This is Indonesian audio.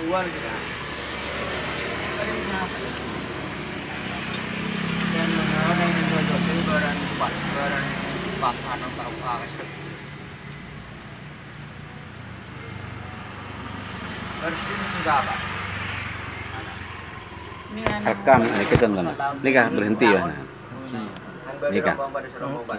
dua gitu kan. Ada dan mengenai yang dua itu barang empat barang empat atau tahu apa Bersih sudah apa? Kan akan eh, kita kan nikah berhenti ya. Nikah.